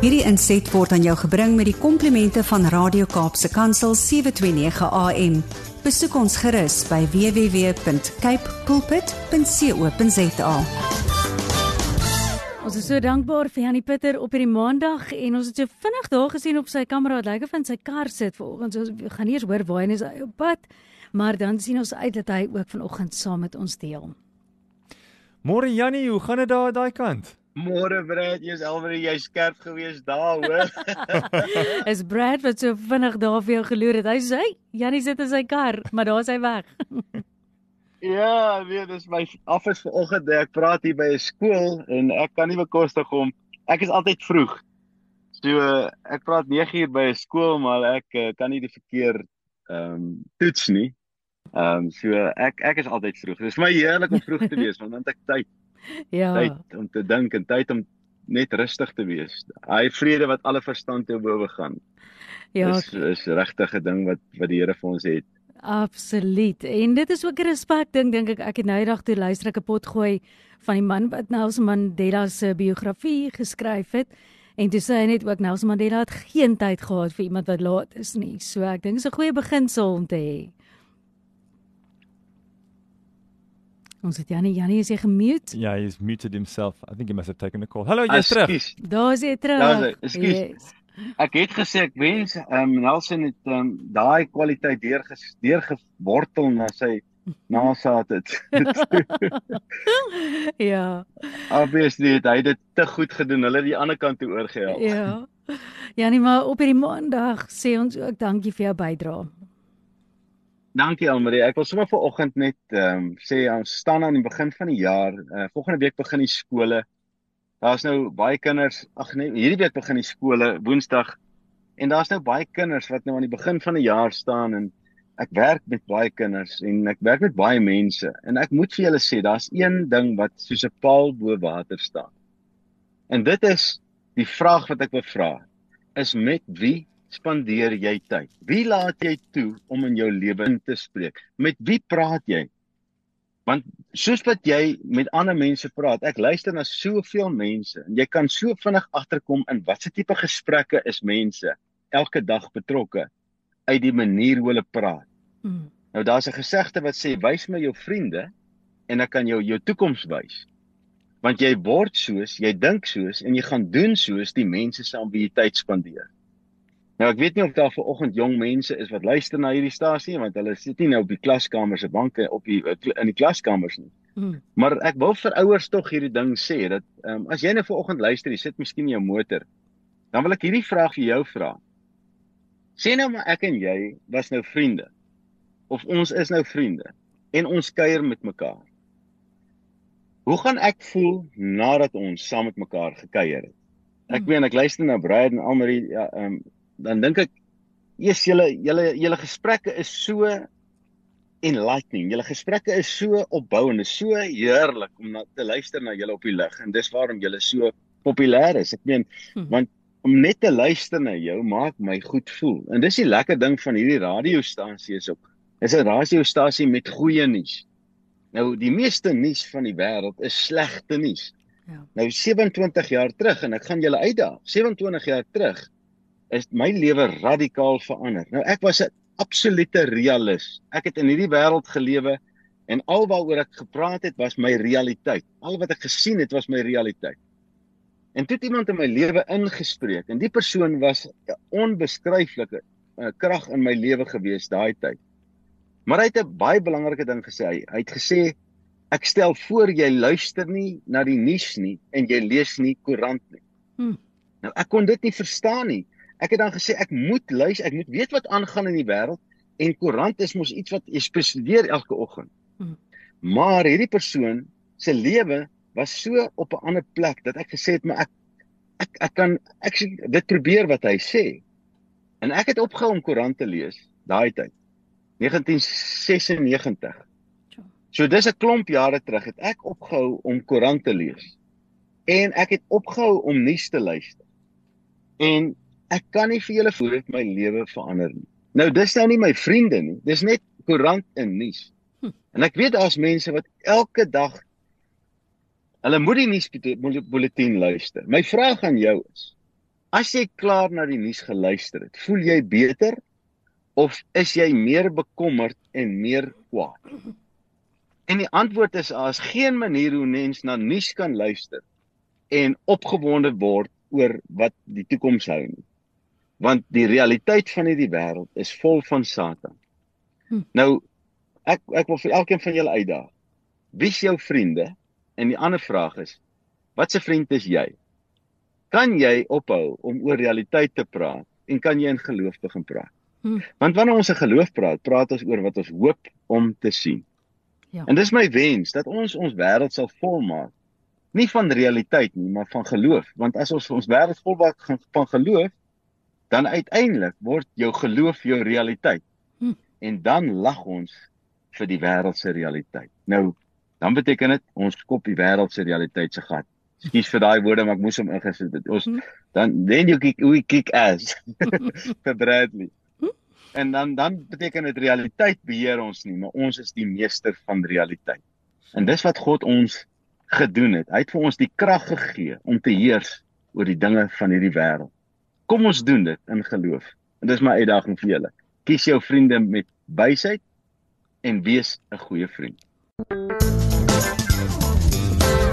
Hierdie inset word aan jou gebring met die komplimente van Radio Kaapse Kansel 729 AM. Besoek ons gerus by www.cape pulpit.co.za. Ons is so dankbaar vir Janie Pieter op hierdie maandag en ons het so vinnig daar gesien op sy kamera dat lyk of in sy kar sit vanoggend. Ons gaan nie eens hoor waar hy is op pad, maar dan sien ons uit dat hy ook vanoggend saam met ons deel. Môre Jannie, hoe gaan dit daar daai kant? Môre Brad, jy's alweer jy skerp gewees daar, hoor. is Brad wat so vinnig daar vir jou geloer het. Hy sê, Jannie sit in sy kar, maar daar's hy weg. ja, nee, dis my af is vanoggend. Ek praat hier by 'n skool en ek kan nie bekostig om ek is altyd vroeg. So ek praat 9 uur by 'n skool, maar ek uh, kan nie die verkeer ehm um, toets nie. Ehm um, so ek ek is altyd vroeg. Dit is my heerlik om vroeg te wees want dan het ek tyd. Ja. Tyd om te dink en tyd om net rustig te wees. Hy vrede wat alle verstand te bowe gaan. Ja. Dis is regtig 'n ding wat wat die Here vir ons het. Absoluut. En dit is ook 'n respek ding dink ek. Ek het nou eendag toe luister ek 'n pot gooi van die man wat Nelson Mandela se biografie geskryf het. En toe sê hy net ook Nelson Mandela het geen tyd gehad vir iemand wat laat is nie. So ek dink dit is 'n goeie beginsel om te hê. Ons het Janie, Janie is hy gemute? Ja, he's muted himself. I think he must have taken a call. Hallo, jy's terug. Daar is hy terug. Daar is hy. Yes. Ek het gesê ek wens ehm um, Nelson het ehm um, daai kwaliteit deur deur gewortel na sy NASA het. ja. Obviously het hy dit te goed gedoen. Hulle het die ander kant toe oorgehelp. Ja. Janie, maar op hierdie maandag sê ons ook dankie vir jou bydrae. Dankie Almarie. Ek wil sommer vir oggend net ehm um, sê ons staan aan die begin van die jaar. Uh, volgende week begin die skole. Daar's nou baie kinders. Ag nee, hierdie week begin die skole Woensdag. En daar's nou baie kinders wat nou aan die begin van die jaar staan en ek werk met baie kinders en ek werk met baie mense en ek moet vir julle sê daar's een ding wat soos 'n paal bo water staan. En dit is die vraag wat ek wil vra. Is met wie spandeer jy tyd? Wie laat jy toe om in jou lewe in te spreek? Met wie praat jy? Want soos wat jy met ander mense praat, ek luister na soveel mense en jy kan so vinnig agterkom in watter tipe gesprekke is mense elke dag betrokke uit die manier hoe hulle praat. Hmm. Nou daar's 'n gesegde wat sê wys my jou vriende en ek kan jou jou toekoms wys. Want jy word soos, jy dink soos en jy gaan doen soos die mense saam wie jy tyd spandeer. Nou ek weet nie of daar vanoggend jong mense is wat luister na hierdie stasie want hulle sit nie nou op die klaskamers se banke op die in die klaskamers nie. Hmm. Maar ek wil vir ouers tog hierdie ding sê dat um, as jy nou vanoggend luister, jy sit miskien in jou motor, dan wil ek hierdie vraag vir jou vra. Sê nou maar ek en jy was nou vriende of ons is nou vriende en ons kuier met mekaar. Hoe gaan ek voel nadat ons saam met mekaar gekuier het? Ek hmm. weet ek luister na Brian en Almarie ja ehm um, dan dink ek eers julle julle julle gesprekke is so enlightening. Julle gesprekke is so opbouend, is so heerlik om na te luister na julle op die lig en dis waarom julle so populêr is. Ek meen hm. want om net te luister na jou maak my goed voel. En dis die lekker ding van hierdie radiostasie is ook. Dis 'n radiostasie met goeie nuus. Nou die meeste nuus van die wêreld is slegte nuus. Ja. Nou 27 jaar terug en ek gaan julle uitdaag. 27 jaar terug is my lewe radikaal verander. Nou ek was 'n absolute realis. Ek het in hierdie wêreld gelewe en alwaaroor ek gepraat het was my realiteit. Al wat ek gesien het was my realiteit. En toe het iemand in my lewe ingespreek en die persoon was 'n onbeskryflike uh, krag in my lewe gewees daai tyd. Maar hy het 'n baie belangrike ding gesê. Hy, hy het gesê ek stel voor jy luister nie na die nuus nie en jy lees nie koerant nie. Hmm. Nou ek kon dit nie verstaan nie. Ek het dan gesê ek moet luister, ek moet weet wat aangaan in die wêreld en koerant is mos iets wat jy bestudeer elke oggend. Hmm. Maar hierdie persoon se lewe was so op 'n ander plek dat ek gesê het maar ek ek ek kan ek dit probeer wat hy sê. En ek het opgehou om koerant te lees daai tyd. 1996. So dis 'n klomp jare terug het ek opgehou om koerant te lees. En ek het opgehou om nuus te luister. En ek kan nie vir julle voel dit my lewe verander nie. Nou dis nou nie my vriende nie. Dis net koerant en nuus. Hm. En ek weet daar's mense wat elke dag hulle moet die nuus bulletin luister. My vraag aan jou is: As jy klaar na die nuus geluister het, voel jy beter of is jy meer bekommerd en meer kwaad? En die antwoord is as geen manier hoe mens na nuus kan luister en opgewonde word oor wat die toekoms hou nie. Want die realiteit van hierdie wêreld is vol van Satan. Hm. Nou ek ek wil vir elkeen van julle uitdaag. Wie is jou vriende? En die ander vraag is wat se vriend is jy? Kan jy ophou om oor realiteit te praat en kan jy in geloof begin praat? Hm. Want wanneer ons in geloof praat, praat ons oor wat ons hoop om te sien. Ja. En dis my wens dat ons ons wêreld sal volmaak nie van realiteit nie, maar van geloof, want as ons ons wêreld volmaak van geloof, dan uiteindelik word jou geloof jou realiteit. Hm. En dan lag ons vir die wêreld se realiteit. Nou, dan beteken dit ons kop die wêreld se realiteit se gat. Skus vir daai woorde, maar ek moes hom ingesit het. Ons hm. dan then you kick we kick ass vir Bradley. Hm. En dan dan beteken dit realiteit beheer ons nie, maar ons is die meester van realiteit. En dis wat God ons gedoen het. Hy het vir ons die krag gegee om te heers oor die dinge van hierdie wêreld. Kom ons doen dit in geloof. En dis my uitdaging vir julle. Kies jou vriende met wysheid en wees 'n goeie vriend.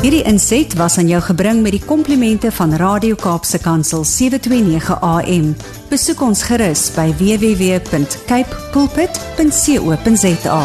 Hierdie inset was aan jou gebring met die komplimente van Radio Kaapse Kansel 729 AM. Besoek ons gerus by www.cape pulpit.co.za.